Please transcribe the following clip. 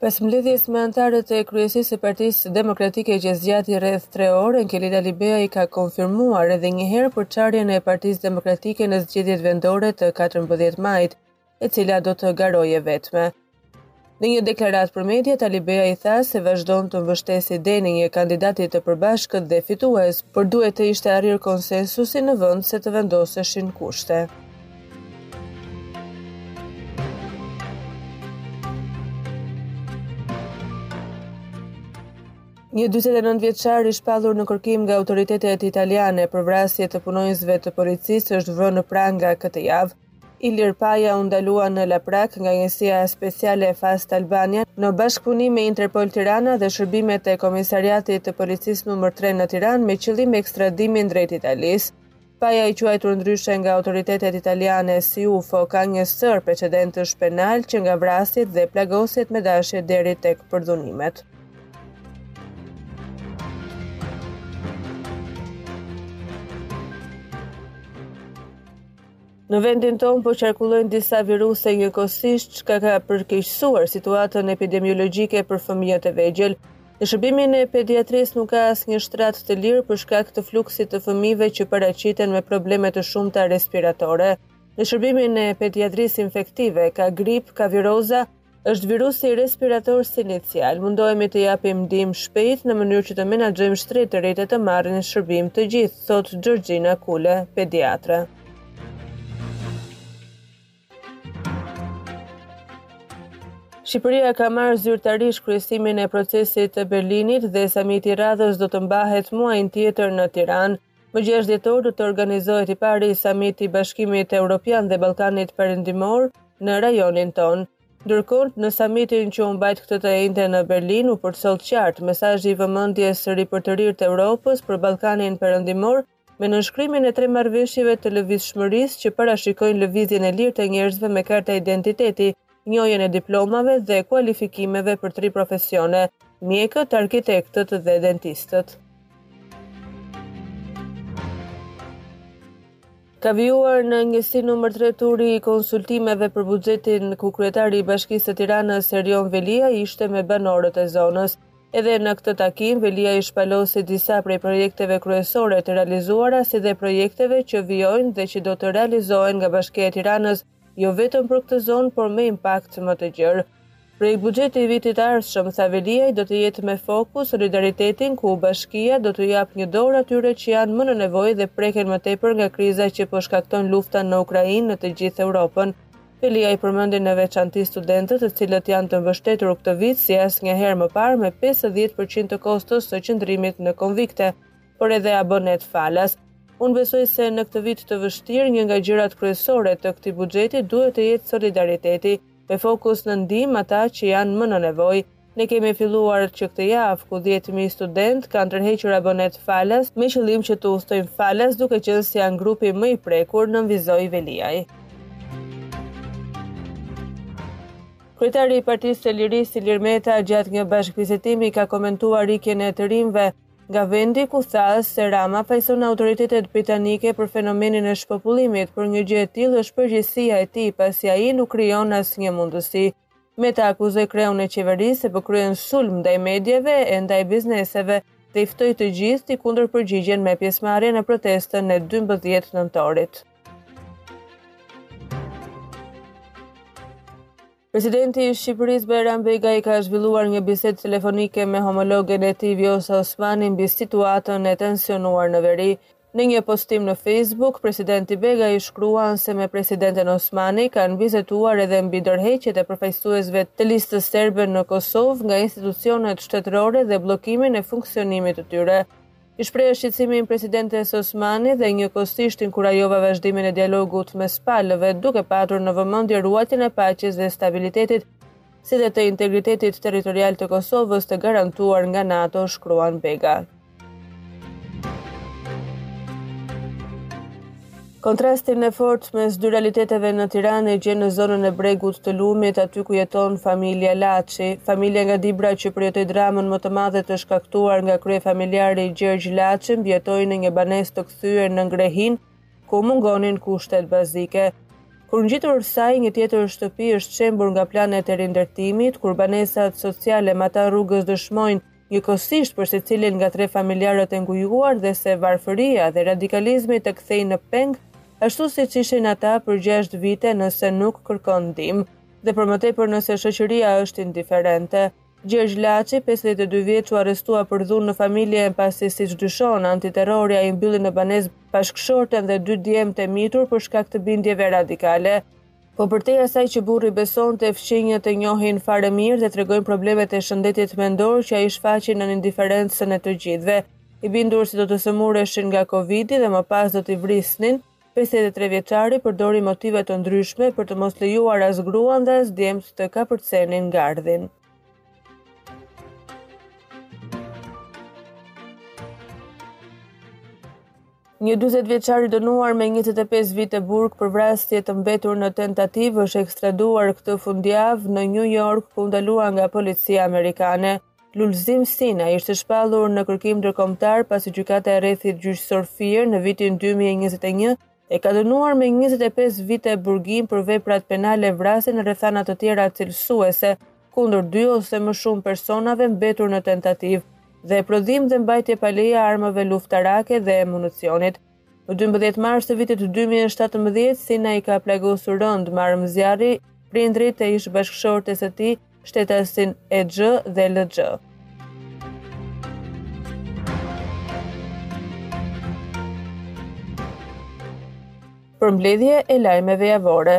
Pas mbledhjes me anëtarët e kryesisë së Partisë Demokratike që zgjati rreth 3 orë, Enkelejd Alibeaj ka konfirmuar edhe një herë përçarjen e Partisë Demokratike në zgjedhjet vendore të 14 majit, e cila do të garojë e vetme. Në një deklaratë për mediat, Alibeaj tha se vazhdon të mbështesë idenë e një kandidati të përbashkët dhe fitues, por duhet të ishte arrirë konsensusi në vend se të vendoseshin kushte. Një 49 vjeçar i shpallur në kërkim nga autoritetet italiane për vrasje të punonjësve të policisë është vënë në pranga këtë javë. Ilir Paja u ndalua në Laprak nga njësia speciale e Fast Albania në bashkëpunim me Interpol Tirana dhe shërbimet e Komisariatit të Policisë numër 3 në Tiranë me qëllim ekstradimin drejt Italisë. Paja i quajtur ndryshe nga autoritetet italiane si UFO ka një sërë precedentësh penalë që nga vrasjet dhe plagosjet me dashje deri tek përdhunimet. Në vendin tonë po qarkullojnë disa viruse njëkohësisht, çka ka përkeqësuar situatën epidemiologjike për fëmijët e vegjël. Në shërbimin e pediatrisë nuk ka asnjë shtrat të lirë për shkak të fluksit të fëmijëve që paraqiten me probleme të shumta respiratore. Në shërbimin e pediatrisë infektive ka grip, ka viroza, është virusi respirator sincicial. Mundohemi të japim ndihmë shpejt në mënyrë që të menaxhojmë shtretërit e të marrin shërbim të gjithë, thotë Xhorxhina Kule, pediatre. Shqipëria ka marrë zyrtarisht kryesimin e procesit të Berlinit dhe samiti i radhës do të mbahet muajin tjetër në Tiranë. Më 6 dhjetor do të organizohet i pari samit i Bashkimit Evropian dhe Ballkanit Perëndimor në rajonin tonë. Ndërkohë, në samitin që u mbajt këtë të enjte në Berlin u përcoll qartë mesazhi i vëmendjes së ripërtërirë të Evropës për Ballkanin Perëndimor Me nënshkrimin e tre marrëveshjeve të lëvizshmërisë që parashikojnë lëvizjen e lirë të njerëzve me karta identiteti, njohjen e diplomave dhe kualifikimeve për tri profesione, mjekët, arkitektët dhe dentistët. Ka vijuar në njësinë numër 3 turi i konsultimeve për buxhetin ku kryetari i Bashkisë së Tiranës Erion Veliaj ishte me banorët e zonës. Edhe në këtë takim, Veliaj shpalosi disa prej projekteve kryesore të realizuara si dhe projekteve që vijojnë dhe që do të realizohen nga Bashkia e Tiranës jo vetëm për këtë zonë, por me impakt më të gjerë. Projektbuxheti i vitit të ardhshëm, tha Veliaj, do të jetë me fokus solidaritetin ku Bashkia do t'u japë një dorë atyre që janë më në nevojë dhe preken më tepër nga kriza që po shkakton lufta në Ukrainë në të gjithë Europën. Veliaj përmendi në veçanti studentët të cilët janë të mbështetur këtë vit si asnjë herë më parë me 50% të kostos së qëndrimit në konvikte, por edhe abonet falas. Unë besoj se në këtë vit të vështirë një nga gjërat kryesore të këtij buxheti duhet të jetë solidariteti, me fokus në ndihmë ata që janë më në nevojë. Ne kemi filluar që këtë javë, ku dhjetë mijë studentë kanë tërhequr abonet falas me qëllim që të udhëtojnë falas duke qenë se janë grupi më i prekur, nënvizoi Veliaj. Kryetari i Partisë së Lirisë, Ilir Meta, gjatë një bashkëbisedimi ka komentuar ikjen e të rinjve nga vendi ku tha se Rama fajson autoritetet britanike për fenomenin e shpopullimit, por një gjë e tillë është përgjegjësia e tij, pasi ai nuk krijon asnjë mundësi. Meta akuzoi kreun e qeverisë se po kryen sulm ndaj mediave e ndaj bizneseve dhe i ftoi të gjithë t'i kundërpërgjigjen me pjesëmarrje në protestën e dymbëdhjetë nëntorit. Presidenti i Shqipërisë Bajram Begaj ka zhvilluar një bisedë telefonike me homologen e tij Vjosa Osmani mbi situatën e tensionuar në veri. Në një postim në Facebook, presidenti Begaj shkruan se me presidenten Osmani kanë biseduar edhe mbi dorëheqjet e përfaqësuesve të Listës Serbe në Kosovë nga institucionet shtetërore dhe bllokimin e funksionimit të tyre. I shpreha shqetësimin presidentes Osmani dhe njëkohësisht inkurajova vazhdimin e dialogut mes palëve, duke patur në vëmendje ruajtjen e paqes dhe stabilitetit si dhe të integritetit territorial të Kosovës të garantuar nga NATO, shkruan Begaj. Kontrastin e fortë mes dy realiteteve në Tiranë e gjen në zonën e bregut të lumit, aty ku jeton familja Laçi, familja nga Dibra që përjetoi dramën më të madhe të shkaktuar nga kryefamiljari Gjergj Laçi, mbijetoi në një banesë të kthyer në ngrehinë, ku mungonin kushtet bazike. Kur ngjitur saj, një tjetër shtëpi është shembur nga planet e rindërtimit, kur banesat sociale matanë rrugës dëshmojnë njëkohësisht për secilin nga tre familjarët e ngujuar dhe se varfëria dhe radikalizmi të kthejnë në peng ashtu siç ishin ata për gjashtë vite nëse nuk kërkon ndihmë dhe për më tepër nëse shoqëria është indiferente. Gjergj Laçi, pesëdhjetë e dy vjeç u arrestua për dhunë në familje pasi siç dyshon antiterrori ai mbylli në banesë bashkëshorten dhe dy djemtë e mitur për shkak të bindjeve radikale. Po përtej asaj që burri besonte, fqinjët e njohin fare mirë dhe tregojnë problemet e shëndetit mendor që ai shfaqi nën indiferencën e të gjithëve. I bindur se do të sëmureshin nga Covidi dhe më pas do t'i vrisnin, Pesëdhjetë e tre vjeçari përdori motive të ndryshme për të mos lejuar as gruan dhe as djemtë të kapërcenin gardhin. Një 40 vjeçar i dënuar me 25 vite burg për vrasje të mbetur në tentativë është ekstraduar këtë fundjavë në New York ku ndalua nga policia amerikane. Lulzim Sinaj ishte shpallur në kërkim ndërkombëtar pasi gjykata e rrethit gjyqësor Fier në vitin 2021 e ka dënuar me 25 vite burgim për veprat penale vrasje në rrethana të tjera cilësuese kundër dy ose më shumë personave mbetur në tentativë dhe prodhim dhe mbajtje pa leje e armëve luftarake dhe e municionit. Në 12 mars të vitit 2017, Sinaj ka plagosur rëndë me armë zjarri, prindrit e ish bashkëshortes së tij, shtetasit E.Gj. dhe L.Gj.. Përmbledhje e lajmeve javore.